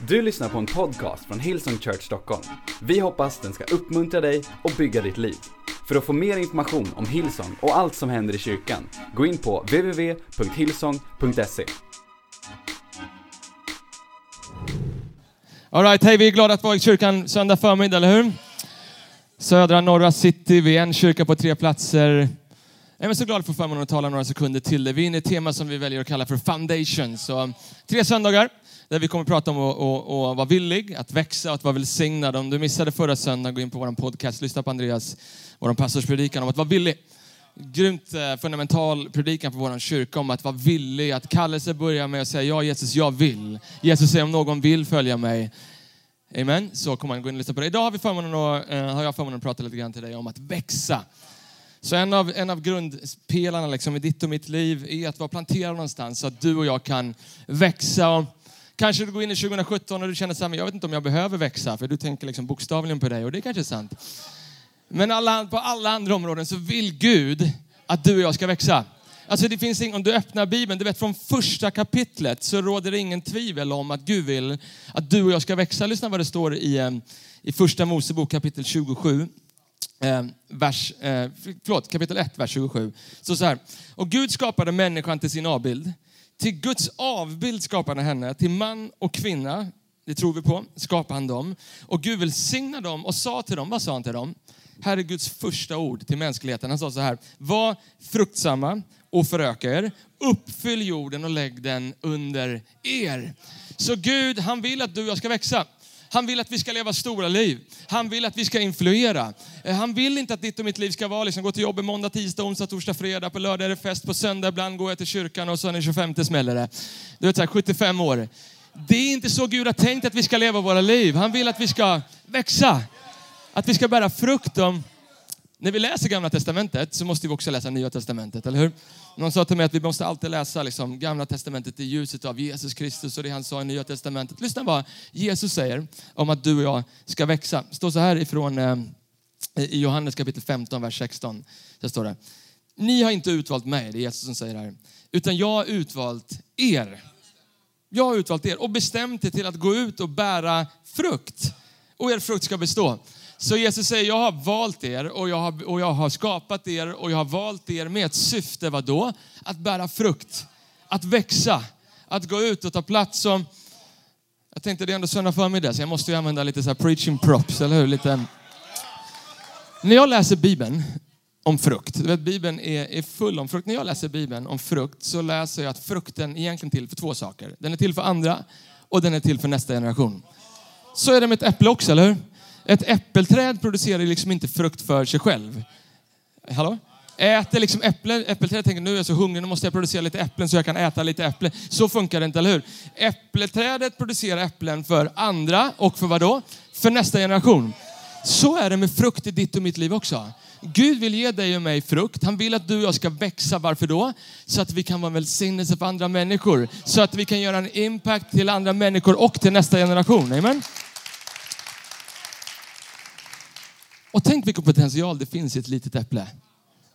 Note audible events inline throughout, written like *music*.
Du lyssnar på en podcast från Hillsong Church Stockholm. Vi hoppas den ska uppmuntra dig och bygga ditt liv. För att få mer information om Hillsong och allt som händer i kyrkan, gå in på www.hillsong.se. Alright, hej, vi är glada att vara i kyrkan söndag förmiddag, eller hur? Södra norra city, vi är en kyrka på tre platser. Jag är så glad för förmånen att tala några sekunder till dig. Vi är inne i ett tema som vi väljer att kalla för foundation. Så, tre söndagar där vi kommer att prata om att, att, att vara villig, att växa och att vara välsignad. Om du missade förra söndagen, gå in på vår podcast, lyssna på Andreas, vår pastorspredikan om att vara villig. Grymt eh, fundamental predikan för vår kyrka om att vara villig, att kallelse börjar med att säga ja Jesus, jag vill. Jesus säger om någon vill följa mig. Amen. Så kommer man gå in och lyssna på det. Idag har, vi förmånen att, eh, har jag förmånen att prata lite grann till dig om att växa. Så en av, en av grundpelarna liksom i ditt och mitt liv är att vara planterad någonstans så att du och jag kan växa. Kanske du går in i 2017 och du känner så här, men jag vet inte om jag behöver växa, för du tänker liksom bokstavligen på dig och det är kanske är sant. Men alla, på alla andra områden så vill Gud att du och jag ska växa. Alltså det finns ing, om du öppnar Bibeln, du vet från första kapitlet så råder det ingen tvivel om att Gud vill att du och jag ska växa. Lyssna vad det står i, eh, i första Mosebok kapitel 27. Eh, vers, eh, förlåt, kapitel 1, vers 27. Så, så här. Och Gud skapade människan till sin avbild. Till Guds avbild skapade han henne, till man och kvinna, det tror vi på, skapade han dem. Och Gud välsignade dem och sa till dem, vad sa han till dem? Här är Guds första ord till mänskligheten. Han sa så här, var fruktsamma och föröka er, uppfyll jorden och lägg den under er. Så Gud, han vill att du och jag ska växa. Han vill att vi ska leva stora liv. Han vill att vi ska influera. Eh, han vill inte att ditt och mitt liv ska vara liksom, gå till jobbet måndag, tisdag, onsdag, torsdag, fredag. På lördag är det fest, på söndag ibland går jag till kyrkan och så är den 25 smäller det. Du vet, så här, 75 år. Det är inte så Gud har tänkt att vi ska leva våra liv. Han vill att vi ska växa. Att vi ska bära frukt. Om, när vi läser Gamla Testamentet så måste vi också läsa Nya Testamentet, eller hur? Någon sa till mig att vi måste alltid läsa liksom, Gamla Testamentet i ljuset av Jesus Kristus och det han sa i Nya Testamentet. Lyssna vad Jesus säger om att du och jag ska växa. Det står så här ifrån eh, i Johannes kapitel 15, vers 16. Där står det. Ni har inte utvalt mig, det är Jesus som säger det här, utan jag har utvalt er. Jag har utvalt er och bestämt er till att gå ut och bära frukt. Och er frukt ska bestå. Så Jesus säger, jag har valt er och jag har, och jag har skapat er och jag har valt er med ett syfte, vad då? Att bära frukt, att växa, att gå ut och ta plats som... Jag tänkte det är ändå söndag förmiddag så jag måste ju använda lite så preaching props, eller hur? Lite... När jag läser Bibeln om frukt, du vet Bibeln är, är full om frukt. När jag läser Bibeln om frukt så läser jag att frukten är egentligen till för två saker. Den är till för andra och den är till för nästa generation. Så är det med ett äpple också, eller hur? Ett äppelträd producerar liksom inte frukt för sig själv. Hallå? Äter liksom äpplen, äppelträd tänker nu är jag så hungrig, nu måste jag producera lite äpplen så jag kan äta lite äpplen. Så funkar det inte, eller hur? Äppelträdet producerar äpplen för andra och för vad då? För nästa generation. Så är det med frukt i ditt och mitt liv också. Gud vill ge dig och mig frukt. Han vill att du och jag ska växa. Varför då? Så att vi kan vara en välsignelse för andra människor. Så att vi kan göra en impact till andra människor och till nästa generation. Amen. Och tänk vilken potential det finns i ett litet äpple.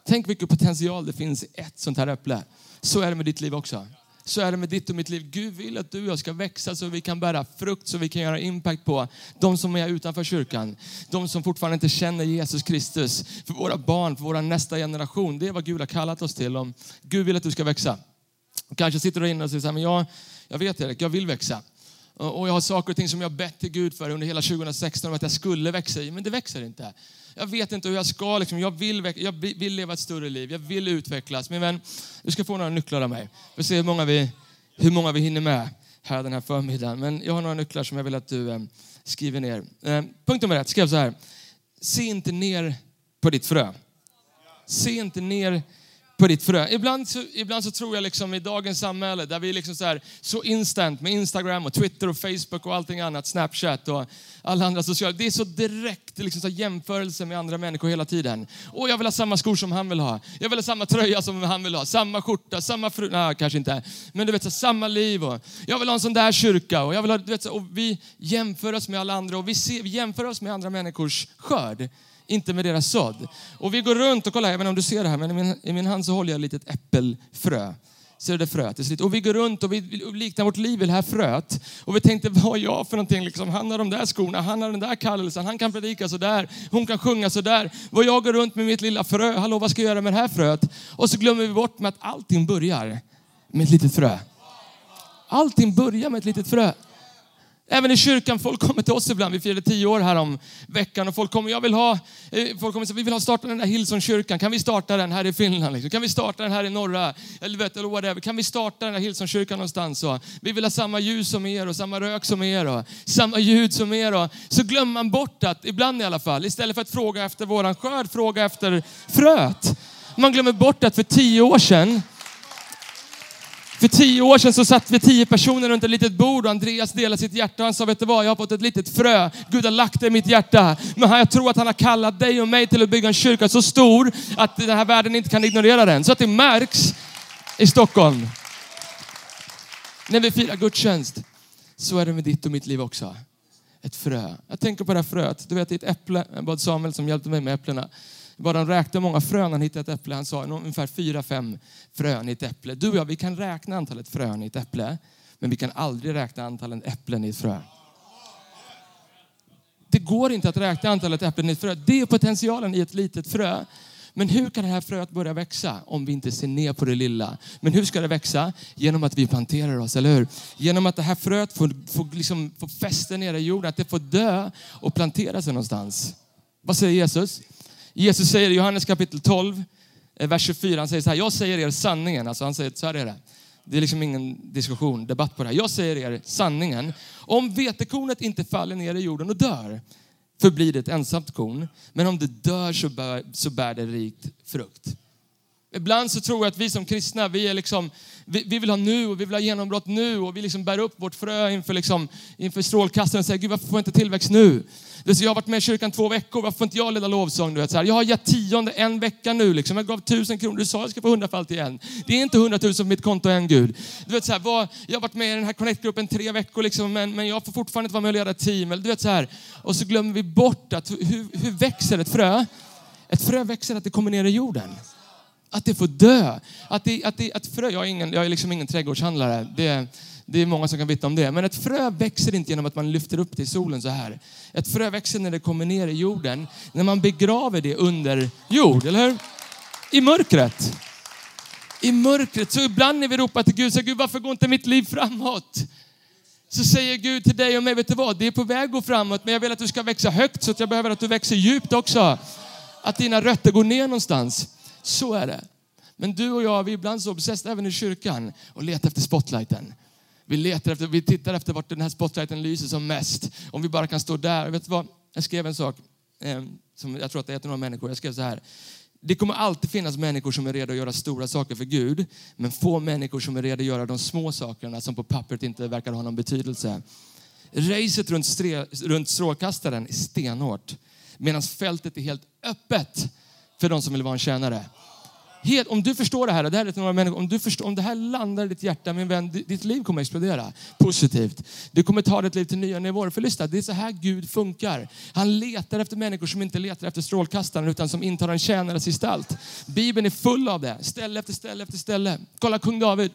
Tänk vilken potential det finns i ett sånt här äpple. Så är det med ditt liv också. Så är det med ditt och mitt liv. Gud vill att du och jag ska växa så vi kan bära frukt, så vi kan göra impact på de som är utanför kyrkan. De som fortfarande inte känner Jesus Kristus. För våra barn, för vår nästa generation. Det är vad Gud har kallat oss till. Om Gud vill att du ska växa. Kanske sitter du inne och säger så här, men jag, jag vet Erik, jag vill växa. Och jag har saker och ting som jag bett till Gud för under hela 2016 om att jag skulle växa i, men det växer inte. Jag vet inte hur jag ska, liksom, jag, vill, jag vill leva ett större liv, jag vill utvecklas. Min vän, du ska få några nycklar av mig. Vi får se hur många vi, hur många vi hinner med här den här förmiddagen. Men jag har några nycklar som jag vill att du eh, skriver ner. Eh, punkt nummer ett, skrev så här. Se inte ner på ditt frö. Se inte ner på ditt frö. Ibland så, ibland så tror jag liksom i dagens samhälle där vi är liksom så, här, så instant med Instagram och Twitter och Facebook och allting annat, Snapchat och alla andra sociala. Det är så direkt liksom så jämförelse med andra människor hela tiden. Och jag vill ha samma skor som han vill ha. Jag vill ha samma tröja som han vill ha. Samma skjorta, samma fru... Nej, kanske inte. Men du vet, så, samma liv. Och jag vill ha en sån där kyrka. Och, jag vill ha, du vet, så, och vi jämför oss med alla andra och vi, ser, vi jämför oss med andra människors skörd inte med deras sådd. Och vi går runt och kollar, jag vet inte om du ser det här, men i min, i min hand så håller jag ett litet äppelfrö. Ser du det fröet. Det är. Och vi går runt och vi liknar vårt liv i det här fröet. Och vi tänkte, vad är jag för någonting? Liksom, han har de där skorna, han har den där kallelsen, han kan predika så där, hon kan sjunga så där. Vad jag går runt med mitt lilla frö, hallå vad ska jag göra med det här fröet? Och så glömmer vi bort med att allting börjar med ett litet frö. Allting börjar med ett litet frö. Även i kyrkan, folk kommer till oss ibland. Vi firade tio år här om veckan och folk kommer, jag vill ha, eh, folk kommer säga, vi vill ha starta den där Hillsongkyrkan, Kan vi starta den här i Finland? Liksom? Kan vi starta den här i norra, eller, vet, eller whatever. Kan vi starta den där Hillsongkyrkan någonstans? Och vi vill ha samma ljus som er och samma rök som er och samma ljud som er. Och så glömmer man bort att, ibland i alla fall, istället för att fråga efter våran skörd, fråga efter fröet. Man glömmer bort att för tio år sedan för tio år sedan så satt vi tio personer runt ett litet bord och Andreas delade sitt hjärta och han sa, vet du vad, jag har fått ett litet frö. Gud har lagt det i mitt hjärta. Men jag tror att han har kallat dig och mig till att bygga en kyrka så stor att den här världen inte kan ignorera den. Så att det märks i Stockholm. När vi firar gudstjänst så är det med ditt och mitt liv också. Ett frö. Jag tänker på det här fröet. Du vet, ett äpple. Jag bad Samuel som hjälpte mig med äpplena vad de räknade många frön han hittade ett äpple. Han sa ungefär fyra, fem frön i ett äpple. Du och jag, vi kan räkna antalet frön i ett äpple. Men vi kan aldrig räkna antalet äpplen i ett frö. Det går inte att räkna antalet äpplen i ett frö. Det är potentialen i ett litet frö. Men hur kan det här fröet börja växa om vi inte ser ner på det lilla? Men hur ska det växa? Genom att vi planterar oss, eller hur? Genom att det här fröet får, får, liksom, får fäste nere i jorden, att det får dö och plantera sig någonstans. Vad säger Jesus? Jesus säger i Johannes kapitel 12, eh, vers 24, han säger så här, jag säger er sanningen. Alltså han säger, så här är det. Det är liksom ingen diskussion, debatt på det här. Jag säger er sanningen. Om vetekornet inte faller ner i jorden och dör, förblir det ett ensamt korn. Men om det dör så bär, så bär det rikt frukt. Ibland så tror jag att vi som kristna, vi, är liksom, vi, vi, vill ha nu och vi vill ha genombrott nu och vi liksom bär upp vårt frö inför, liksom, inför strålkastaren och säger, Gud varför får jag inte tillväxt nu? Jag har varit med i kyrkan två veckor, varför får inte jag leda lovsång? Du vet, så här. Jag har gett tionde en vecka nu, liksom. jag gav tusen kronor, du sa att jag ska få hundrafalt igen. Det är inte hundratusen på mitt konto än Gud. Du vet, så här, vad, jag har varit med i den här connect-gruppen tre veckor, liksom, men, men jag får fortfarande inte vara med och leda ett team. du vet, så här. Och så glömmer vi bort att hur, hur växer ett frö? Ett frö växer att det kommer ner i jorden. Att det får dö. Att, det, att, det, att frö, jag är, ingen, jag är liksom ingen trädgårdshandlare. Det, det är många som kan vittna om det. Men ett frö växer inte genom att man lyfter upp det i solen så här. Ett frö växer när det kommer ner i jorden. När man begraver det under jord, eller hur? I mörkret. I mörkret. Så ibland när vi ropar till Gud, så Gud varför går inte mitt liv framåt? Så säger Gud till dig och mig, vet du vad? Det är på väg att gå framåt, men jag vill att du ska växa högt så att jag behöver att du växer djupt också. Att dina rötter går ner någonstans. Så är det. Men du och jag, vi är ibland så obsessed, även i kyrkan, och letar efter spotlighten. Vi letar efter, vi tittar efter vart den här spotlighten lyser som mest. Om vi bara kan stå där. Vet du vad? Jag skrev en sak eh, som jag tror att det är några människor. Jag skrev så här. Det kommer alltid finnas människor som är redo att göra stora saker för Gud, men få människor som är redo att göra de små sakerna som på pappret inte verkar ha någon betydelse. Racet runt, stre, runt strålkastaren är stenhårt, medan fältet är helt öppet för de som vill vara en tjänare. Helt, om du förstår det här, det här är några människor, om, du förstår, om det här landar i ditt hjärta, min vän, ditt liv kommer att explodera positivt. Du kommer ta ditt liv till nya nivåer. För lyssna, det är så här Gud funkar. Han letar efter människor som inte letar efter strålkastaren utan som intar en tjänares gestalt. Bibeln är full av det, ställe efter ställe efter ställe. Kolla kung David.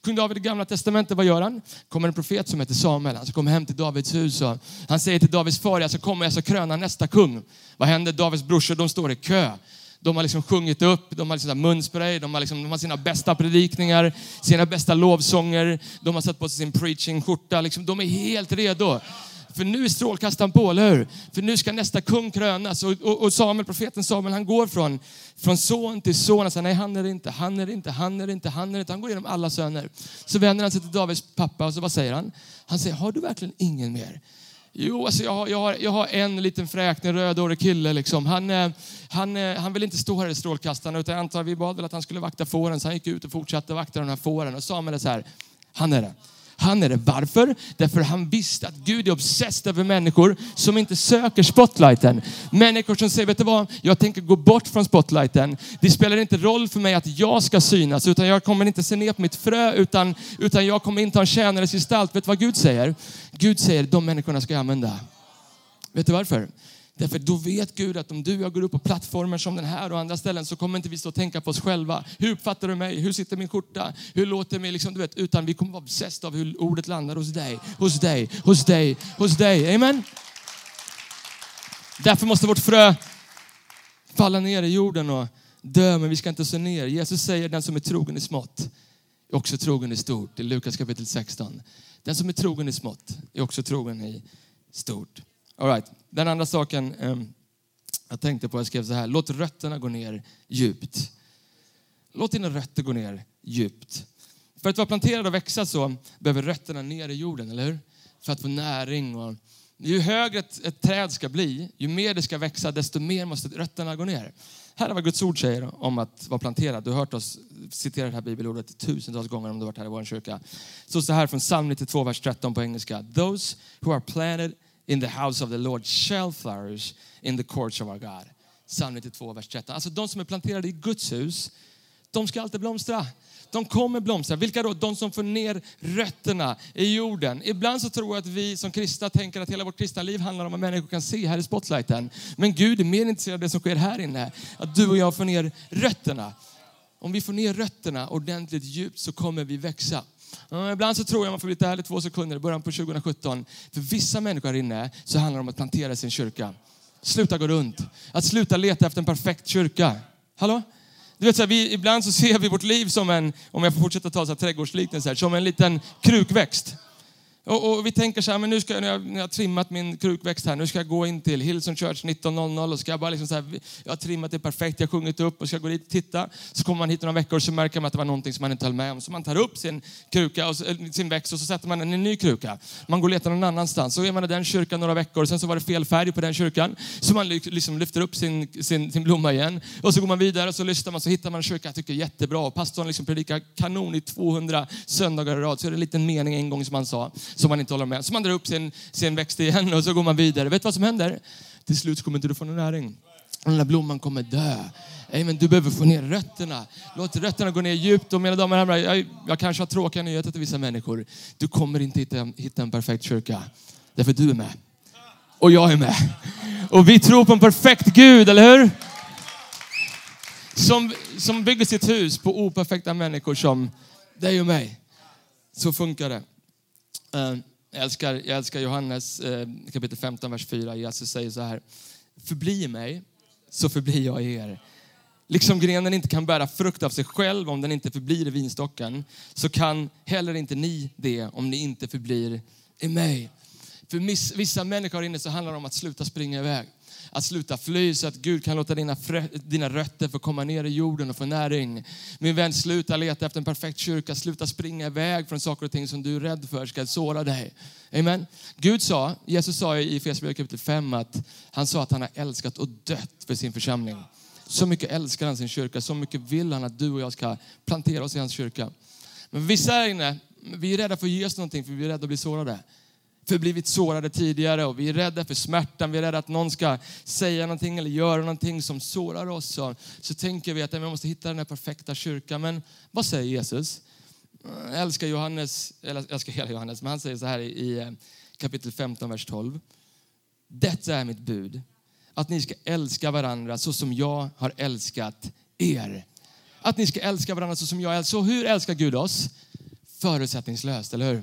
Kung David i gamla testamentet, vad gör han? kommer en profet som heter Samuel. Han ska komma hem till Davids hus och han säger till Davids far, jag ska komma, jag ska kröna nästa kung. Vad händer? Davids brorsor, de står i kö. De har liksom sjungit upp, de har liksom munspray, de har, liksom, de har sina bästa predikningar, sina bästa lovsånger. De har satt på sig sin preaching-skjorta. Liksom, de är helt redo. För nu är strålkastaren på, eller hur? För nu ska nästa kung krönas. Och, och, och Samuel, profeten Samuel, han går från, från son till son. Han säger, nej han är det inte, han är det inte, han är det inte, han är det inte. Han går igenom alla söner. Så vänder han sig till Davids pappa och så vad säger han? Han säger, har du verkligen ingen mer? Jo, alltså jag, har, jag, har, jag har en liten fräknig rödhårig kille. Liksom. Han, eh, han, eh, han vill inte stå här i strålkastarna. utan jag antar vi bad väl att han skulle vakta fåren så han gick ut och fortsatte vakta de här fåren. Och Samuel är så här, han är det. Han är det. Varför? Därför han visste att Gud är obsessed över människor som inte söker spotlighten. Människor som säger, vet du vad? Jag tänker gå bort från spotlighten. Det spelar inte roll för mig att jag ska synas, utan jag kommer inte se ner på mitt frö, utan, utan jag kommer inte ha en tjänares gestalt. Vet du vad Gud säger? Gud säger, de människorna ska jag använda. Vet du varför? Därför då vet Gud att om du och jag går upp på plattformar som den här och andra ställen så kommer inte vi stå och tänka på oss själva. Hur uppfattar du mig? Hur sitter min skjorta? Hur låter mig? Liksom, du vet, utan vi kommer vara obsessed av hur ordet landar hos dig, hos dig, hos dig, hos dig. Amen? Därför måste vårt frö falla ner i jorden och dö, men vi ska inte se ner. Jesus säger den som är trogen i smått är också trogen i stort. I Lukas kapitel 16. Den som är trogen i smått är också trogen i stort. All right. Den andra saken eh, jag tänkte på, jag skrev så här, låt rötterna gå ner djupt. Låt dina rötter gå ner djupt. För att vara planterad och växa så behöver rötterna ner i jorden, eller hur? För att få näring. Och, ju högre ett, ett träd ska bli, ju mer det ska växa, desto mer måste rötterna gå ner. Här är vad Guds ord säger om att vara planterad. Du har hört oss citera det här bibelordet tusentals gånger om du har varit här i vår kyrka. Så så här från psalm 92, vers 13 på engelska. Those who are planted in the house of the Lord shall flourish in the courts of our God. Psalm 92, vers 13. Alltså de som är planterade i Guds hus, de ska alltid blomstra. De kommer blomstra. Vilka då? De som får ner rötterna i jorden. Ibland så tror jag att vi som kristna tänker att hela vårt kristna liv handlar om vad människor kan se här i spotlighten. Men Gud är mer intresserad av det som sker här inne. Att du och jag får ner rötterna. Om vi får ner rötterna ordentligt djupt så kommer vi växa. Eh, ibland så tror jag man får bli lite ärlig två sekunder i början på 2017. För vissa människor här inne så handlar det om att plantera sin kyrka. Sluta gå runt. Att sluta leta efter en perfekt kyrka. Hallå? Du vet, så här, vi, ibland så *laughs* ser vi vårt liv som en, om jag får fortsätta ta så här, trädgårdsliknelser, som en liten krukväxt. Och, och, vi tänker så här, men nu ska jag, när jag, när jag har trimmat min krukväxt här, nu ska jag gå in till Hillsong Church 19.00 och ska jag bara liksom så här, jag har trimmat det perfekt, jag har sjungit upp och ska gå dit och titta. Så kommer man hit några veckor och så märker man att det var någonting som man inte höll med om. Så man tar upp sin kruka, och, eh, sin växt och så sätter man den i en ny kruka. Man går och letar någon annanstans. Så är man i den kyrkan några veckor och sen så var det fel färg på den kyrkan. Så man liksom lyfter upp sin, sin, sin blomma igen. Och så går man vidare och så lyssnar man så hittar man en kyrka jag tycker är jättebra. Och pastorn liksom predikar kanon i 200 söndagar i rad. Så är det en liten mening en gång som han sa som man inte håller med. Så man drar upp sin, sin växt igen och så går man vidare. Vet du vad som händer? Till slut kommer inte du få någon näring. Den där blomman kommer dö. Amen. Du behöver få ner rötterna. Låt rötterna gå ner djupt. Och mina damer och herrar, jag, jag kanske har tråkiga nyheter till vissa människor. Du kommer inte hitta, hitta en perfekt kyrka. Därför du är med. Och jag är med. Och vi tror på en perfekt Gud, eller hur? Som, som bygger sitt hus på operfekta människor som dig och mig. Så funkar det. Eh, jag älskar, jag älskar Johannes eh, kapitel 15, vers 4. Jesus säger så här. Förbli mig, så förblir jag i er. Liksom grenen inte kan bära frukt av sig själv om den inte förblir i vinstocken, så kan heller inte ni det om ni inte förblir i mig. För vissa människor inne så handlar det om att sluta springa iväg att sluta fly så att Gud kan låta dina, dina rötter få komma ner i jorden och få näring. Min vän, sluta leta efter en perfekt kyrka. Sluta springa iväg från saker och ting som du är rädd för ska såra dig. Amen. Gud sa, Jesus sa i Efesierbrevet kapitel 5 att han sa att han har älskat och dött för sin församling. Så mycket älskar han sin kyrka, så mycket vill han att du och jag ska plantera oss i hans kyrka. Men vissa här inne, vi är rädda för att ge oss någonting för vi är rädda att bli sårade för blivit sårade tidigare och vi är rädda för smärtan. Vi är rädda att någon ska säga någonting eller göra någonting som sårar oss. Så, så tänker vi att vi måste hitta den här perfekta kyrkan. Men vad säger Jesus? Jag älskar Johannes, eller jag älskar hela Johannes, men han säger så här i eh, kapitel 15, vers 12. Detta är mitt bud, att ni ska älska varandra så som jag har älskat er. Att ni ska älska varandra så som jag älskar. Så hur älskar Gud oss? Förutsättningslöst, eller hur?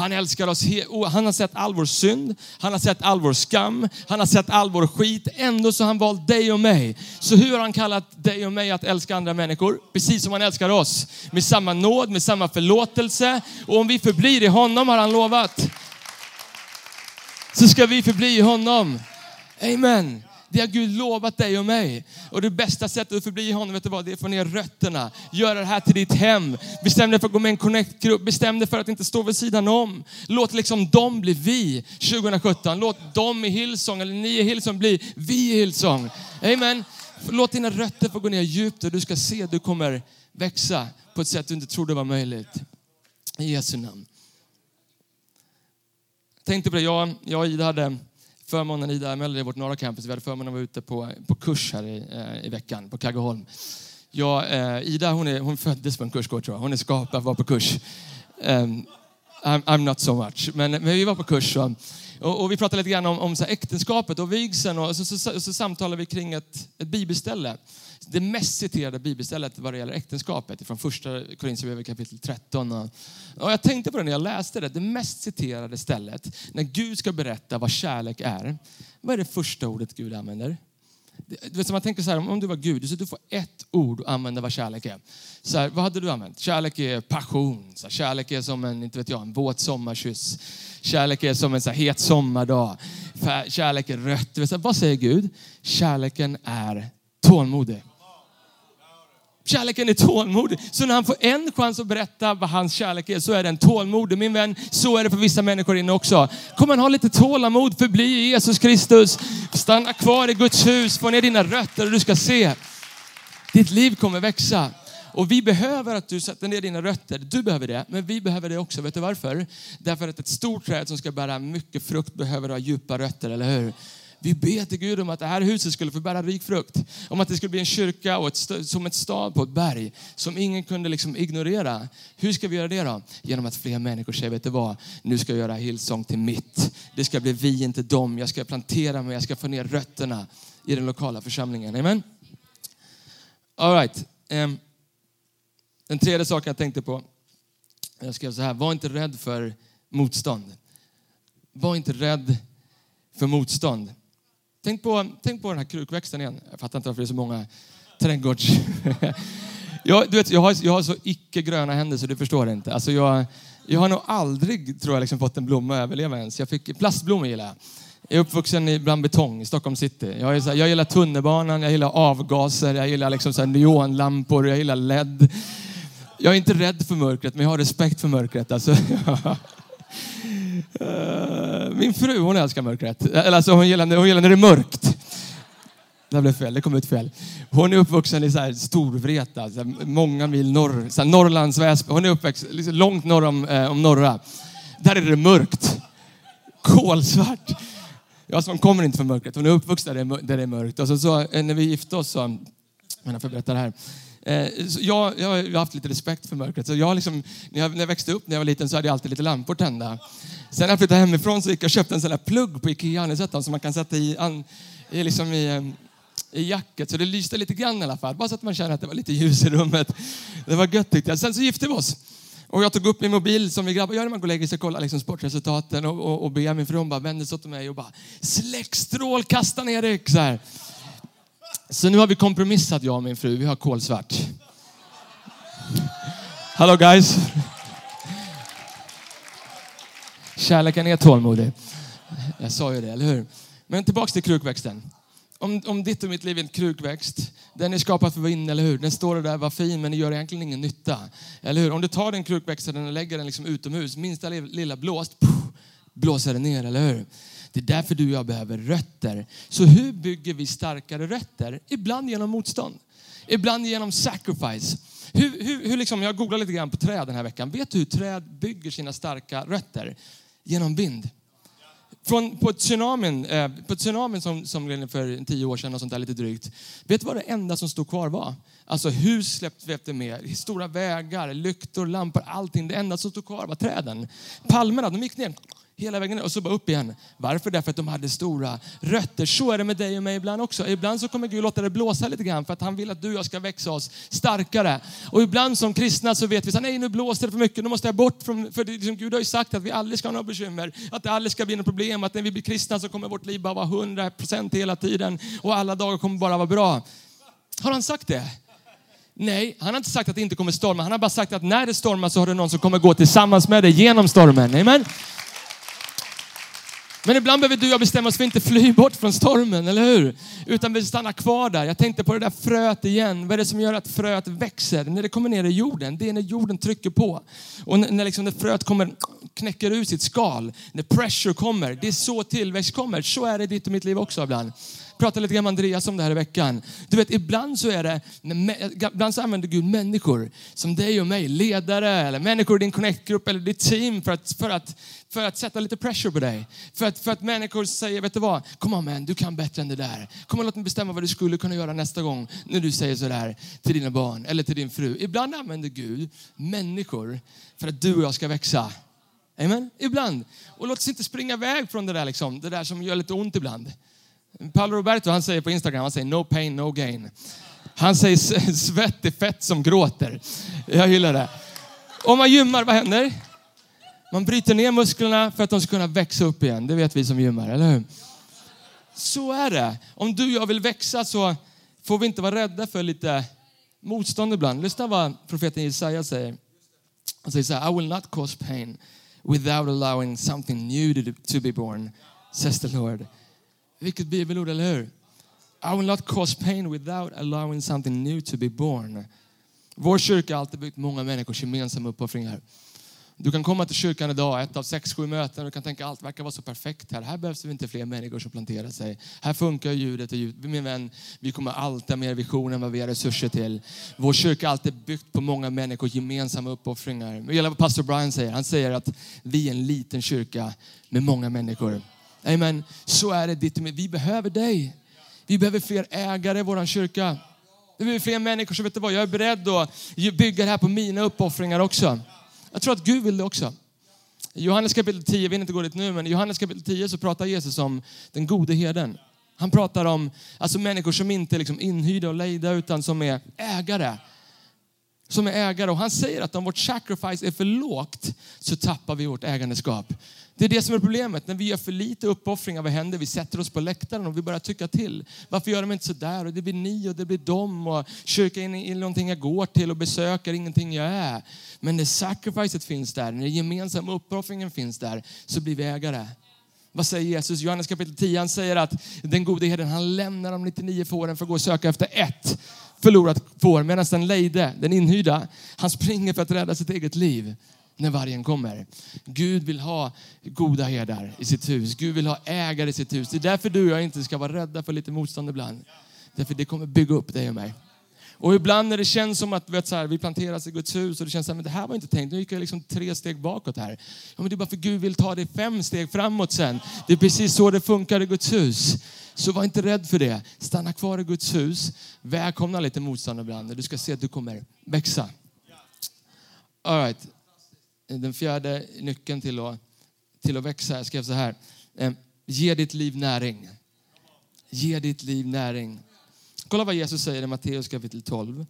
Han älskar oss. Han har sett all vår synd, han har sett all vår skam, han har sett all vår skit. Ändå så har han valt dig och mig. Så hur har han kallat dig och mig att älska andra människor? Precis som han älskar oss. Med samma nåd, med samma förlåtelse. Och om vi förblir i honom har han lovat. Så ska vi förbli i honom. Amen. Det har Gud lovat dig och mig. Och det bästa sättet att förbli honom, vet du vad? Det är att få ner rötterna. Göra det här till ditt hem. Bestäm dig för att gå med i en connect-grupp. Bestäm dig för att inte stå vid sidan om. Låt liksom dem bli vi 2017. Låt dem i Hillsong, eller ni i Hillsong bli vi i Hillsong. Amen. Låt dina rötter få gå ner djupt och du ska se att du kommer växa på ett sätt du inte trodde var möjligt. I Jesu namn. Jag tänkte på det, jag, jag och Ida hade förmånen, Ida Möller i vårt norra campus, vi hade förmånen att vara ute på, på kurs här i, eh, i veckan på Kaggeholm. Ja, eh, Ida hon, är, hon föddes på en kursgård tror jag. Hon är skapad att vara på kurs. Um, I'm, I'm not so much. Men, men vi var på kurs och, och, och vi pratade lite grann om, om så här äktenskapet och vigseln och så, så, så, så samtalade vi kring ett, ett bibelställe. Det mest citerade bibelstället vad det gäller äktenskapet från första Korinthierbrevet kapitel 13. Och, jag tänkte på det när jag läste det. Det mest citerade stället när Gud ska berätta vad kärlek är. Vad är det första ordet Gud använder? Du vet, så man tänker så här, om du var Gud, så du får ett ord att använda vad kärlek är. Så här, vad hade du använt? Kärlek är passion. Så här, kärlek är som en, inte vet jag, en våt sommarkyss. Kärlek är som en så här, het sommardag. Kärlek är rött. Vet, så här, vad säger Gud? Kärleken är tålmodig. Kärleken är tålmodig. Så när han får en chans att berätta vad hans kärlek är så är den tålmodig. Min vän, så är det för vissa människor inne också. Kommer man ha lite tålamod, förbli i Jesus Kristus. Stanna kvar i Guds hus, få ner dina rötter och du ska se. Ditt liv kommer växa. Och vi behöver att du sätter ner dina rötter. Du behöver det, men vi behöver det också. Vet du varför? Därför att ett stort träd som ska bära mycket frukt behöver ha djupa rötter, eller hur? Vi ber till Gud om att det här huset skulle få bära rik frukt. Om att det skulle bli en kyrka och ett, som ett stad på ett berg som ingen kunde liksom ignorera. Hur ska vi göra det då? Genom att fler människor säger, vet du vad? Nu ska jag göra Hillsong till mitt. Det ska bli vi, inte dem. Jag ska plantera mig, jag ska få ner rötterna i den lokala församlingen. Amen? All right. Um, den tredje saken jag tänkte på, jag skrev så här, var inte rädd för motstånd. Var inte rädd för motstånd. Tänk på, tänk på den här krukväxten igen. Jag fattar inte varför det är så många trädgårds... *laughs* jag, du vet, jag, har, jag har så icke gröna händer så du förstår inte. Alltså jag, jag har nog aldrig tror jag, liksom fått en blomma att överleva ens. Jag fick, plastblommor gillar jag. Jag är uppvuxen bland betong i Stockholm city. Jag, är så här, jag gillar tunnelbanan, jag gillar avgaser, jag gillar liksom så här neonlampor, jag gillar LED. Jag är inte rädd för mörkret, men jag har respekt för mörkret. Alltså, *laughs* eh min fru hon älskar mörkret. Eller alltså hon gillar, hon gillar när det är mörkt. Det blev fel, det kom ut fel. Hon är uppvuxen i så här Storvreta, så här många mil norr, så här Norrlands Väsby. Hon är uppväxt liksom långt norr om, eh, om norra. Där är det mörkt. Kolsvart. Ja, så hon kommer inte från mörkret. Hon är uppvuxen där det är, där det är mörkt. Och så, så, eh, när vi gifte oss så, jag får berätta det här. Eh, jag, jag har haft lite respekt för mörkret. Så jag liksom, när, jag, när jag växte upp när jag var liten så hade jag alltid lite lampor tända. Sen när jag flyttade hemifrån så gick jag och köpte en sån där plugg på Ikea. Ni sett som man kan sätta i, an, i, liksom i, i jacket. Så det lyste lite grann i alla fall. Bara så att man känner att det var lite ljus i rummet. Det var gött tyckte jag. Sen så gifte vi oss. Och jag tog upp min mobil som vi grabbar gör när man går och lägger sig och kollar liksom sportresultaten och, och, och ber min fru bara vände sig åt mig och bara släck strålkastaren Erik. Så här. Så nu har vi kompromissat jag och min fru. Vi har kolsvart. Hello guys. Kärleken är tålmodig. Jag sa ju det, eller hur? Men tillbaks till krukväxten. Om, om ditt och mitt liv är en krukväxt, den är skapad för att eller hur? Den står där, var fin, men den gör egentligen ingen nytta. Eller hur? Om du tar den krukväxten och lägger den liksom utomhus, minsta lilla blåst, blåser den ner, eller hur? Det är därför du och jag behöver rötter. Så hur bygger vi starkare rötter? Ibland genom motstånd. Ibland genom sacrifice. Hur, hur, hur liksom, jag googlade lite grann på träd den här veckan. Vet du hur träd bygger sina starka rötter? Genom vind. Från, på tsunamin, eh, på tsunamin som, som för tio år sedan och sånt där lite drygt. Vet du vad det enda som stod kvar var? Alltså hus släppte med, stora vägar, lyktor, lampor, allting. Det enda som stod kvar var träden. Palmerna, de gick ner hela vägen ner och så bara upp igen. Varför? Därför att de hade stora rötter. Så är det med dig och mig ibland också. Ibland så kommer Gud låta det blåsa lite grann för att han vill att du och jag ska växa oss starkare. Och ibland som kristna så vet vi att nej nu blåser det för mycket, nu måste jag bort från, för det, liksom, Gud har ju sagt att vi aldrig ska ha några bekymmer, att det aldrig ska bli något problem, att när vi blir kristna så kommer vårt liv bara vara 100% hela tiden och alla dagar kommer bara vara bra. Har han sagt det? Nej, han har inte sagt att det inte kommer storma. Han har bara sagt att när det stormar så har du någon som kommer gå tillsammans med dig genom stormen. Amen. Men ibland behöver du och jag bestämma oss för att inte fly bort från stormen, eller hur? Utan vi stannar kvar där. Jag tänkte på det där fröet igen. Vad är det som gör att fröet växer? När det kommer ner i jorden, det är när jorden trycker på. Och när, liksom när fröet kommer, knäcker ur sitt skal, när pressure kommer, det är så tillväxt kommer. Så är det i ditt och mitt liv också ibland pratade lite grann med Andreas om det här i veckan. Du vet, ibland så är det, ibland så använder Gud människor som dig och mig, ledare eller människor i din connect-grupp eller ditt team för att, för att, för att sätta lite pressure på dig. För att, för att människor säger, vet du vad, kom on man, du kan bättre än det där. Kom och låt mig bestämma vad du skulle kunna göra nästa gång när du säger sådär till dina barn eller till din fru. Ibland använder Gud människor för att du och jag ska växa. Amen? Ibland. Och låt oss inte springa iväg från det där, liksom, det där som gör lite ont ibland. Paolo Roberto han säger på Instagram, han säger no pain, no gain. Han säger *laughs* svett är fett som gråter. Jag gillar det. Om man gymmar, vad händer? Man bryter ner musklerna för att de ska kunna växa upp igen. Det vet vi som gymmar, eller hur? Så är det. Om du och jag vill växa så får vi inte vara rädda för lite motstånd ibland. Lyssna vad profeten Jesaja säger. Han säger så här, I will not cause pain without allowing something new to be born, says the Lord. Vilket bibelord, eller hur? I will not cause pain without allowing something new to be born. Vår kyrka har alltid byggt många människors gemensamma uppoffringar. Du kan komma till kyrkan idag, ett av sex, sju möten, och du kan tänka allt verkar vara så perfekt här. Här behövs det inte fler människor som planterar sig. Här funkar ljudet och ljudet. Min vän, vi kommer alltid ha mer visioner än vad vi har resurser till. Vår kyrka är alltid byggt på många människors gemensamma uppoffringar. Jag gillar vad pastor Brian säger. Han säger att vi är en liten kyrka med många människor. Amen. Så är det ditt Vi behöver dig. Vi behöver fler ägare i vår kyrka. Vi behöver fler människor som vet du vad, jag är beredd att bygga det här på mina uppoffringar också. Jag tror att Gud vill det också. I Johannes kapitel 10, vi vill inte gå dit nu, men i Johannes kapitel 10 så pratar Jesus om den gode herden. Han pratar om alltså människor som inte är liksom inhyrda och lejda utan som är ägare. Som är ägare och han säger att om vårt sacrifice är för lågt så tappar vi vårt ägandeskap. Det är det som är problemet. När vi gör för lite uppoffringar, vad händer? Vi sätter oss på läktaren och vi börjar tycka till. Varför gör de inte så där? Och det blir ni och det blir dem. Och kyrkan är någonting jag går till och besöker, ingenting jag är. Men när sacrificet finns där, när den gemensamma uppoffringen finns där, så blir vi ägare. Vad säger Jesus? Johannes kapitel 10, han säger att den gode herden, han lämnar de 99 fåren för att gå och söka efter ett förlorat får. Medan den lejde, den inhyrda, han springer för att rädda sitt eget liv när vargen kommer. Gud vill ha goda herdar i sitt hus. Gud vill ha ägare i sitt hus. Det är därför du och jag inte ska vara rädda för lite motstånd ibland. Därför det kommer bygga upp dig och mig. Och ibland när det känns som att vet, så här, vi planteras i Guds hus och det känns som att det här var inte tänkt. Nu gick jag liksom tre steg bakåt här. Ja, men det är bara för Gud vill ta dig fem steg framåt sen. Det är precis så det funkar i Guds hus. Så var inte rädd för det. Stanna kvar i Guds hus. Välkomna lite motstånd ibland. Du ska se att du kommer växa. All right den fjärde nyckeln till att, till att växa. Jag skrev så här. Eh, ge ditt liv näring. Ge ditt liv näring. Kolla vad Jesus säger i Matteus kapitel 12,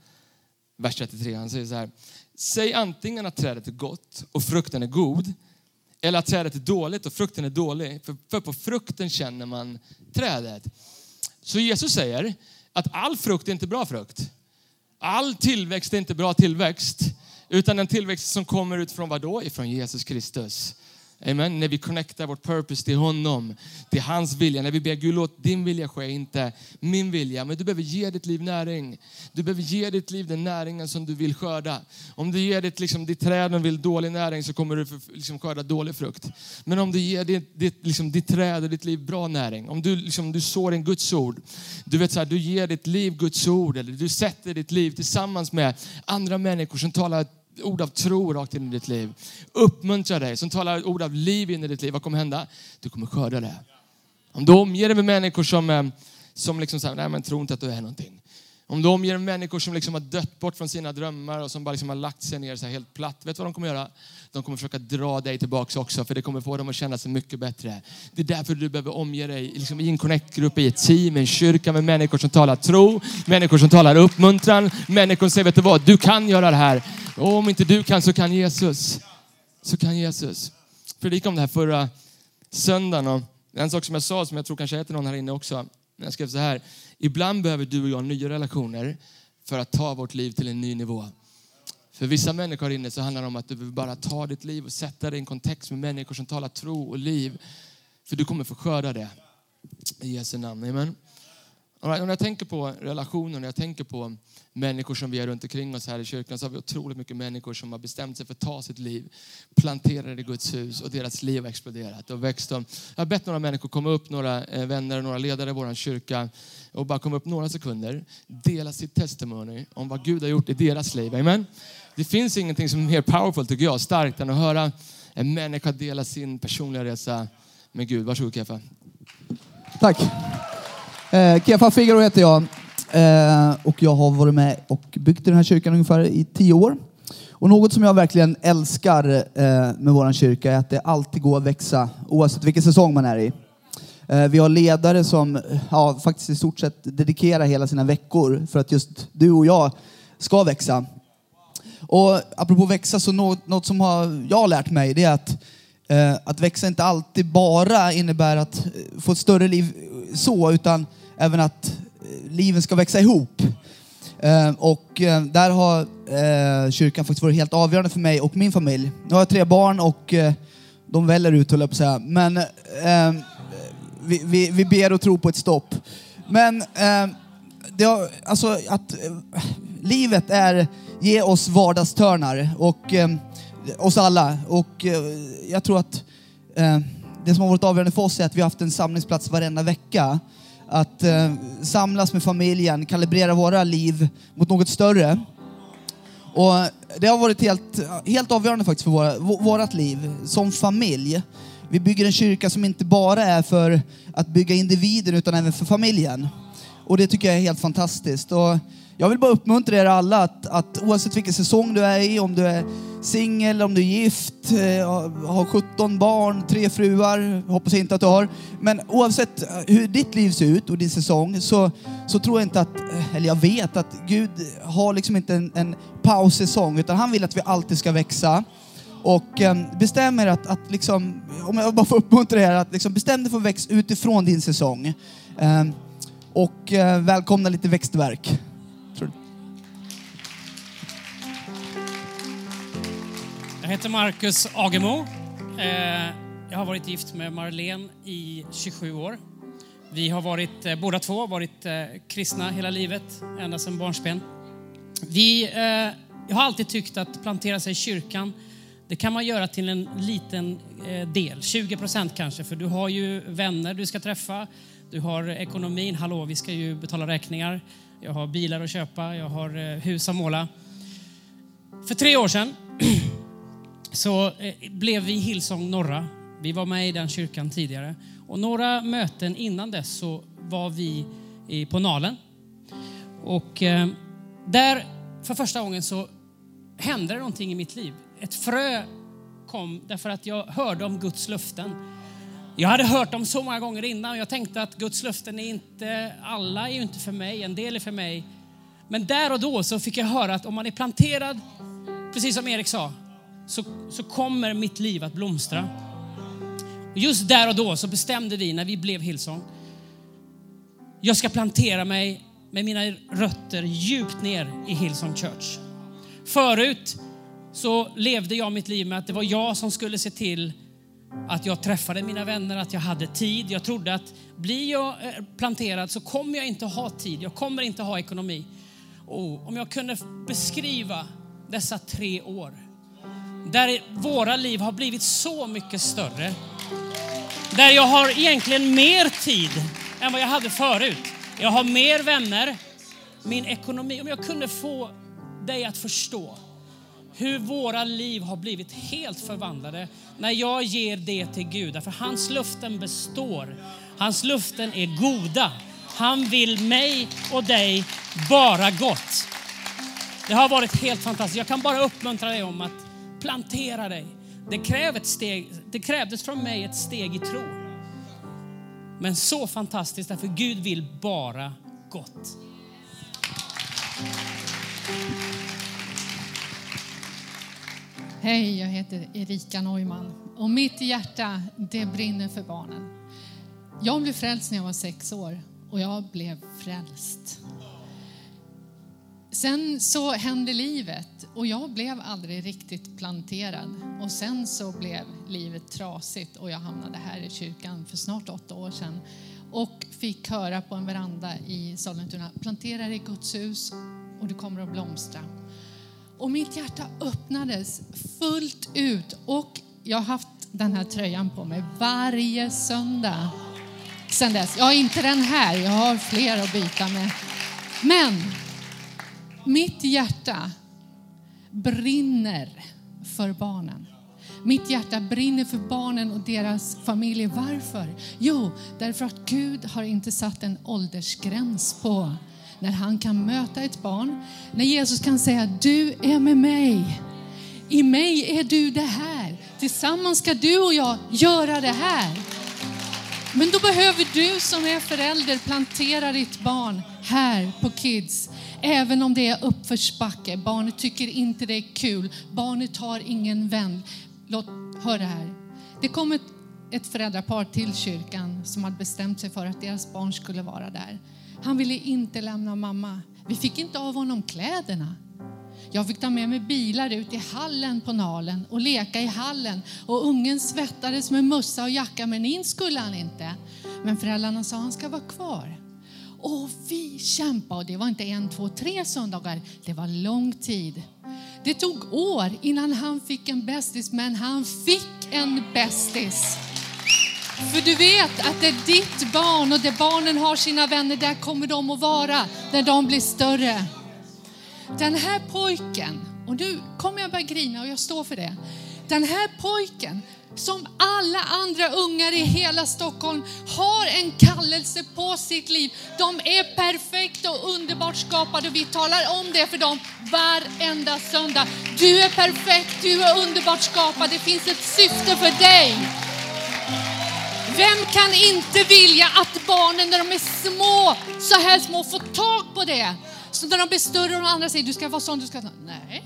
vers 33. Han säger så här. Säg antingen att trädet är gott och frukten är god eller att trädet är dåligt och frukten är dålig. För, för på frukten känner man trädet. Så Jesus säger att all frukt är inte bra frukt. All tillväxt är inte bra tillväxt. Utan den tillväxt som kommer utifrån vad då? Ifrån Jesus Kristus. Amen. När vi connectar vårt purpose till honom, till hans vilja. När vi ber Gud låt din vilja ske, inte min vilja. Men du behöver ge ditt liv näring. Du behöver ge ditt liv den näringen som du vill skörda. Om du ger ditt, liksom, ditt träd och vill dålig näring så kommer du liksom, skörda dålig frukt. Men om du ger ditt, ditt, liksom, ditt träd och ditt liv bra näring. Om du, liksom, du sår en Guds ord. Du vet så här, du ger ditt liv Guds ord. Eller du sätter ditt liv tillsammans med andra människor som talar ord av tro rakt in i ditt liv. Uppmuntra dig, som talar ord av liv in i ditt liv. Vad kommer hända? Du kommer skörda det. Om du omger dig med människor som, eh, som liksom säger, nej men tro inte att du är någonting. Om du omger människor som liksom har dött bort från sina drömmar och som bara liksom har lagt sig ner så här helt platt. Vet du vad de kommer göra? De kommer försöka dra dig tillbaka också för det kommer få dem att känna sig mycket bättre. Det är därför du behöver omge dig liksom i en connect-grupp, i ett team, i en kyrka med människor som talar tro, människor som talar uppmuntran, människor som säger, vet du vad, du kan göra det här. Och om inte du kan så kan Jesus. Så kan Jesus. Predikade om det här förra söndagen och en sak som jag sa som jag tror kanske är till någon här inne också. Jag skrev så här, ibland behöver du och jag nya relationer för att ta vårt liv till en ny nivå. För vissa människor här inne så handlar det om att du behöver bara ta ditt liv och sätta dig i en kontext med människor som talar tro och liv. För du kommer få skörda det. I Jesu namn. Amen. Right, när jag tänker på relationer, när jag tänker på människor som vi har runt omkring oss här i kyrkan så har vi otroligt mycket människor som har bestämt sig för att ta sitt liv, planterade i Guds hus och deras liv har exploderat och växt. Jag har bett några människor komma upp, några eh, vänner och några ledare i vår kyrka och bara komma upp några sekunder, dela sitt testimony om vad Gud har gjort i deras liv. Amen. Det finns ingenting som är mer powerful tycker jag, starkt än att höra en människa dela sin personliga resa med Gud. Varsågod Keffa. Tack. Eh, Kefa Figaro heter jag eh, och jag har varit med och byggt den här kyrkan ungefär i tio år. Och något som jag verkligen älskar eh, med vår kyrka är att det alltid går att växa oavsett vilken säsong man är i. Eh, vi har ledare som ja, faktiskt i stort sett dedikerar hela sina veckor för att just du och jag ska växa. Och apropå växa, så något, något som har, jag har lärt mig det är att, eh, att växa inte alltid bara innebär att eh, få ett större liv så, utan även att eh, liven ska växa ihop. Ehm, och eh, där har eh, kyrkan faktiskt varit helt avgörande för mig och min familj. Nu har jag tre barn och de väller ut höll jag på att säga. Men ehm, vi, vi, vi ber och tror på ett stopp. Men ehm, det har, alltså att livet är, ge oss vardagstörnar och oss alla. Och jag tror att det som har varit avgörande för oss är att vi har haft en samlingsplats varenda vecka att eh, samlas med familjen, kalibrera våra liv mot något större. Och det har varit helt, helt avgörande faktiskt för våra, vårat liv som familj. Vi bygger en kyrka som inte bara är för att bygga individen utan även för familjen. Och det tycker jag är helt fantastiskt. Och jag vill bara uppmuntra er alla att, att oavsett vilken säsong du är i, om du är singel, om du är gift, eh, har 17 barn, tre fruar, hoppas jag inte att du har. Men oavsett eh, hur ditt liv ser ut och din säsong så, så tror jag inte att, eh, eller jag vet att Gud har liksom inte en, en paussäsong utan han vill att vi alltid ska växa. Och eh, bestäm er att, att liksom, om jag bara får uppmuntra er, att liksom bestäm dig för att växa utifrån din säsong. och välkomna lite växtverk. Jag heter Marcus Agemo. Eh, jag har varit gift med Marlene i 27 år. Vi har varit, eh, båda två varit eh, kristna hela livet, ända sedan barnsben. Vi jag har alltid tyckt att plantera sig i kyrkan, det kan man göra till en liten del, 20 procent kanske, för du har ju vänner du ska träffa, du har ekonomin, hallå vi ska ju betala räkningar, jag har bilar att köpa, jag har hus att måla. För tre år sedan *clears throat* så eh, blev vi Hillsong Norra. Vi var med i den kyrkan tidigare. Och några möten innan dess så var vi på Nalen. Och eh, där, för första gången, så hände det någonting i mitt liv. Ett frö kom därför att jag hörde om Guds löften. Jag hade hört dem så många gånger innan och jag tänkte att Guds löften är inte, alla är ju inte för mig, en del är för mig. Men där och då så fick jag höra att om man är planterad, precis som Erik sa, så, så kommer mitt liv att blomstra. Och just där och då så bestämde vi när vi blev Hillsong, jag ska plantera mig med mina rötter djupt ner i Hillsong Church. Förut så levde jag mitt liv med att det var jag som skulle se till att jag träffade mina vänner, att jag hade tid. Jag trodde att blir jag eh, planterad så kommer jag inte ha tid, jag kommer inte ha ekonomi. Oh, om jag kunde beskriva dessa tre år där våra liv har blivit så mycket större. Där jag har egentligen mer tid än vad jag hade förut. Jag har mer vänner, min ekonomi. Om jag kunde få dig att förstå hur våra liv har blivit helt förvandlade när jag ger det till Gud. För hans luften består. Hans luften är goda. Han vill mig och dig bara gott. Det har varit helt fantastiskt. Jag kan bara uppmuntra dig om att plantera dig. Det, kräv ett steg, det krävdes från mig ett steg i tro. Men så fantastiskt därför Gud vill bara gott. Hej, jag heter Erika Neumann och mitt hjärta det brinner för barnen. Jag blev frälst när jag var sex år och jag blev frälst. Sen så hände livet och jag blev aldrig riktigt planterad. Och sen så blev livet trasigt och jag hamnade här i kyrkan för snart åtta år sedan och fick höra på en veranda i Sollentuna, plantera dig i Guds hus och du kommer att blomstra. Och mitt hjärta öppnades fullt ut och jag har haft den här tröjan på mig varje söndag sen dess. Jag har inte den här, jag har fler att byta med. Men mitt hjärta brinner för barnen. Mitt hjärta brinner för barnen och deras familjer. Varför? Jo, därför att Gud har inte satt en åldersgräns på när han kan möta ett barn. När Jesus kan säga, du är med mig. I mig är du det här. Tillsammans ska du och jag göra det här. Men då behöver du som är förälder plantera ditt barn här på Kids. Även om det är uppförsbacke. Barnet tycker inte det är kul. Barnet har ingen vän. Låt, hör det här. Det kom ett, ett föräldrapar till kyrkan som hade bestämt sig för att deras barn skulle vara där. Han ville inte lämna mamma. Vi fick inte av honom kläderna. Jag fick ta med mig bilar ut i hallen på Nalen och leka i hallen. Och ungen svettades med mössa och jacka, men in skulle han inte. Men föräldrarna sa att han ska vara kvar. Och vi kämpade och det var inte en, två, tre söndagar. Det var lång tid. Det tog år innan han fick en bästis, men han fick en bästis. För du vet att det är ditt barn och där barnen har sina vänner, där kommer de att vara när de blir större. Den här pojken, och nu kommer jag börja grina och jag står för det. Den här pojken, som alla andra ungar i hela Stockholm, har en kallelse på sitt liv. De är perfekta och underbart skapade och vi talar om det för dem varenda söndag. Du är perfekt, du är underbart skapad, det finns ett syfte för dig. Vem kan inte vilja att barnen när de är små, så här små, får tag på det? Så när de blir större och de andra säger du ska vara sån, du ska... Nej,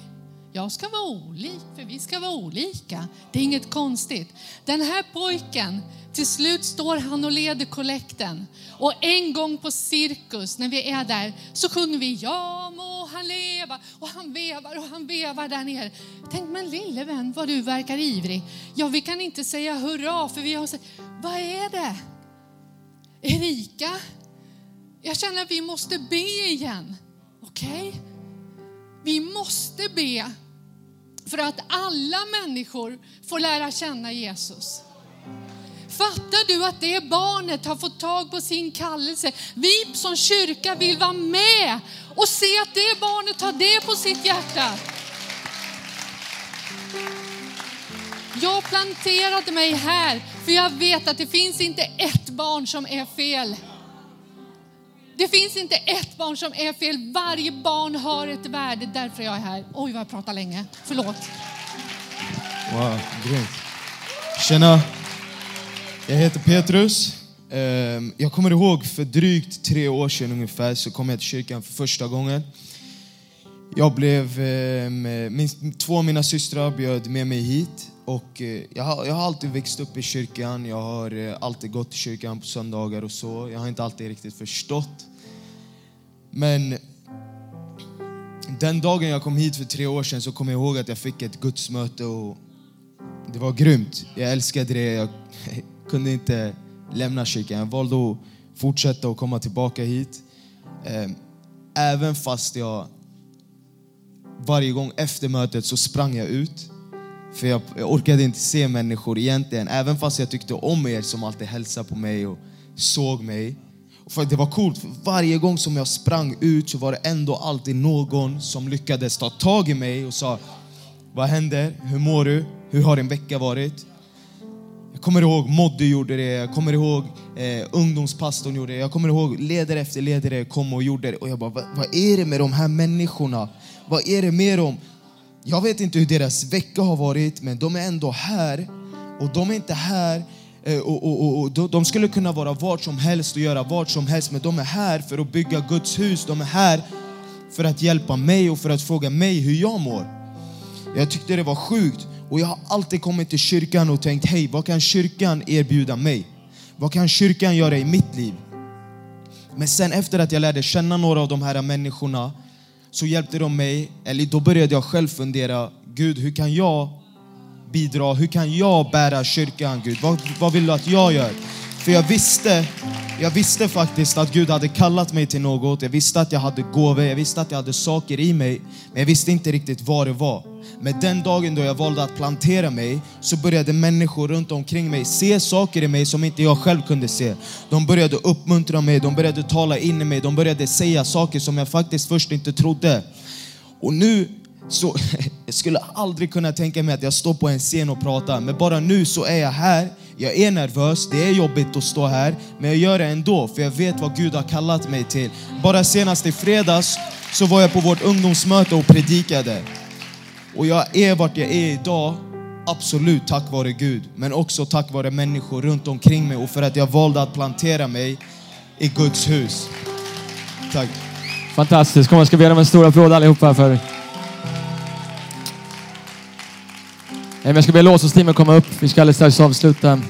jag ska vara olik, för vi ska vara olika. Det är inget konstigt. Den här pojken, till slut står han och leder kollekten. Och en gång på cirkus, när vi är där, så sjunger vi Ja må han leva och han vevar och han vevar där nere. Tänk men lille vän vad du verkar ivrig. Ja, vi kan inte säga hurra för vi har sagt, vad är det? Erika, jag känner att vi måste be igen. Okej? Okay? Vi måste be för att alla människor får lära känna Jesus. Fattar du att det barnet har fått tag på sin kallelse? Vi som kyrka vill vara med och se att det barnet har det på sitt hjärta. Jag planterade mig här för jag vet att det finns inte ett barn som är fel. Det finns inte ett barn som är fel. Varje barn har ett värde. Därför är jag här. Oj, vad jag pratar länge. Förlåt. Wow, grymt. Tjena. Jag heter Petrus. Ehm, jag kommer ihåg för drygt tre år sedan ungefär så kom jag till kyrkan för första gången. Jag blev, ehm, min, två av mina systrar bjöd med mig hit och eh, jag har, jag har alltid växt upp i kyrkan, jag har eh, alltid gått till kyrkan på söndagar och så. Jag har inte alltid riktigt förstått. Men den dagen jag kom hit för tre år sedan så kom jag ihåg att jag fick ett gudsmöte och det var grymt. Jag älskade det. Jag *laughs* kunde inte lämna kyrkan. Jag valde att fortsätta och komma tillbaka hit. Ehm, även fast jag varje gång efter mötet så sprang jag ut. För jag, orkade inte se människor egentligen. Även fast jag tyckte om er som alltid hälsade på mig och såg mig. För det var coolt, för varje gång som jag sprang ut så var det ändå alltid någon som lyckades ta tag i mig och sa Vad händer? Hur mår du? Hur har din vecka varit? Jag kommer ihåg Modde gjorde det, jag kommer ihåg eh, ungdomspastorn gjorde det, jag kommer ihåg ledare efter ledare kom och gjorde det. Och jag bara, vad, vad är det med de här människorna? Vad är det med dem? Jag vet inte hur deras vecka har varit, men de är ändå här. Och de är inte här eh, och, och, och, och, de skulle kunna vara vart som helst och göra vart som helst, men de är här för att bygga Guds hus. De är här för att hjälpa mig och för att fråga mig hur jag mår. Jag tyckte det var sjukt och jag har alltid kommit till kyrkan och tänkt, hej, vad kan kyrkan erbjuda mig? Vad kan kyrkan göra i mitt liv? Men sen efter att jag lärde känna några av de här människorna så hjälpte de mig, eller då började jag själv fundera, Gud hur kan jag bidra? Hur kan jag bära kyrkan Gud? Vad, vad vill du att jag gör? För jag visste, jag visste faktiskt att Gud hade kallat mig till något. Jag visste att jag hade gåvor, jag visste att jag hade saker i mig. Men jag visste inte riktigt vad det var. Men den dagen då jag valde att plantera mig så började människor runt omkring mig se saker i mig som inte jag själv kunde se. De började uppmuntra mig, de började tala in i mig, de började säga saker som jag faktiskt först inte trodde. Och nu så, *laughs* jag skulle aldrig kunna tänka mig att jag står på en scen och pratar, men bara nu så är jag här. Jag är nervös, det är jobbigt att stå här, men jag gör det ändå för jag vet vad Gud har kallat mig till. Bara senast i fredags så var jag på vårt ungdomsmöte och predikade. Och jag är vart jag är idag, absolut tack vare Gud, men också tack vare människor runt omkring mig och för att jag valde att plantera mig i Guds hus. Tack. Fantastiskt. Kom, jag ska be dem en stor applåd allihopa för... Jag ska be låtsasteamet komma upp. Vi ska alldeles strax avsluta.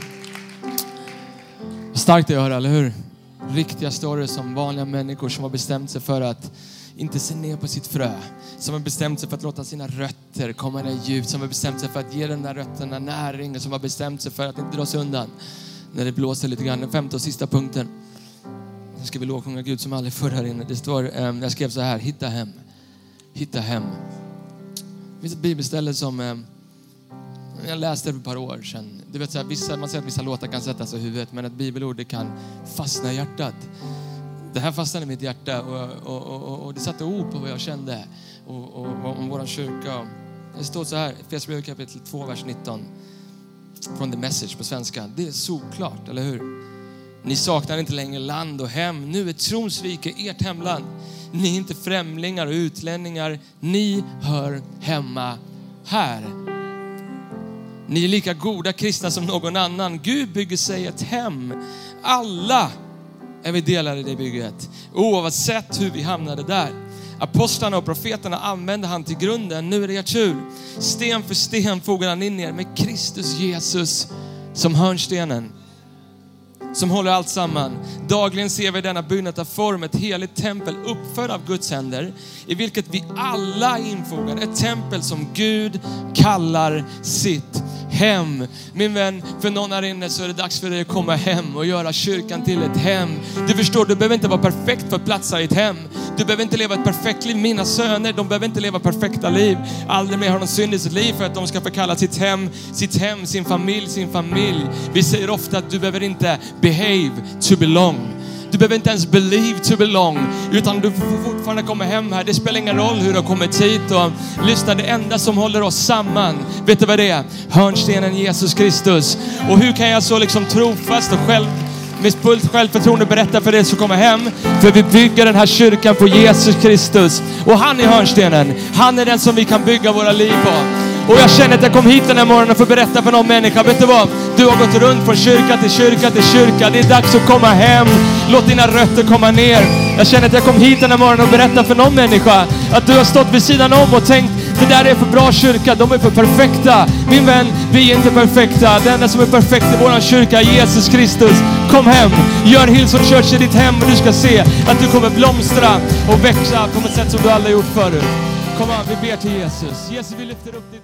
Starkt det att höra, eller hur? Riktiga stories om vanliga människor som har bestämt sig för att inte ser ner på sitt frö. Som har bestämt sig för att låta sina rötter komma ner djupt. Som har bestämt sig för att ge de där rötterna näring. Som har bestämt sig för att inte dra sig undan när det blåser lite grann. Den femte och sista punkten. Nu ska vi lovsjunga Gud som aldrig förr här inne. Det står, ehm, jag skrev så här, hitta hem. Hitta hem. Det finns ett bibelställe som ehm, jag läste för ett par år sedan. Du vet, så här, vissa, man säger att vissa låtar kan sätta sig i huvudet, men ett bibelord det kan fastna i hjärtat. Det här fastnade i mitt hjärta och, och, och, och, och det satte ord på vad jag kände och, och, och om vår kyrka. Det står så här, Efesierbrevet kapitel 2, vers 19. Från The Message på svenska. Det är såklart, eller hur? Ni saknar inte längre land och hem. Nu är trons rike ert hemland. Ni är inte främlingar och utlänningar. Ni hör hemma här. Ni är lika goda kristna som någon annan. Gud bygger sig ett hem. Alla är vi delar i det bygget. Oavsett hur vi hamnade där. Apostlarna och profeterna använde han till grunden. Nu är det er tur. Sten för sten fogar han in er med Kristus Jesus som hörnstenen som håller allt samman. Dagligen ser vi denna byggnad form, ett heligt tempel uppfört av Guds händer, i vilket vi alla är infogade. Ett tempel som Gud kallar sitt hem. Min vän, för någon här inne så är det dags för dig att komma hem och göra kyrkan till ett hem. Du förstår, du behöver inte vara perfekt för att platsa i ett hem. Du behöver inte leva ett perfekt liv. Mina söner, de behöver inte leva perfekta liv. Aldrig mer har någon synd i sitt liv för att de ska få kalla sitt hem, sitt hem, sin familj, sin familj. Vi säger ofta att du behöver inte behave to belong. Du behöver inte ens believe to belong, utan du får fortfarande komma hem här. Det spelar ingen roll hur du har kommit hit. Och lyssna, det enda som håller oss samman, vet du vad det är? Hörnstenen Jesus Kristus. Och hur kan jag så liksom trofast och själv med fullt självförtroende berätta för dig som kommer hem. För vi bygger den här kyrkan på Jesus Kristus. Och han är hörnstenen. Han är den som vi kan bygga våra liv på. Och jag känner att jag kom hit den här morgonen för att berätta för någon människa. Vet du vad? Du har gått runt från kyrka till kyrka till kyrka. Det är dags att komma hem. Låt dina rötter komma ner. Jag känner att jag kom hit den här morgonen och berätta för någon människa att du har stått vid sidan om och tänkt det där är för bra kyrka, de är för perfekta. Min vän, vi är inte perfekta. Det enda som är perfekt i vår kyrka är Jesus Kristus. Kom hem, gör Hillsong Church i ditt hem och du ska se att du kommer blomstra och växa på ett sätt som du aldrig gjort förut. Kom an, vi ber till Jesus. Jesus, vi lyfter upp ditt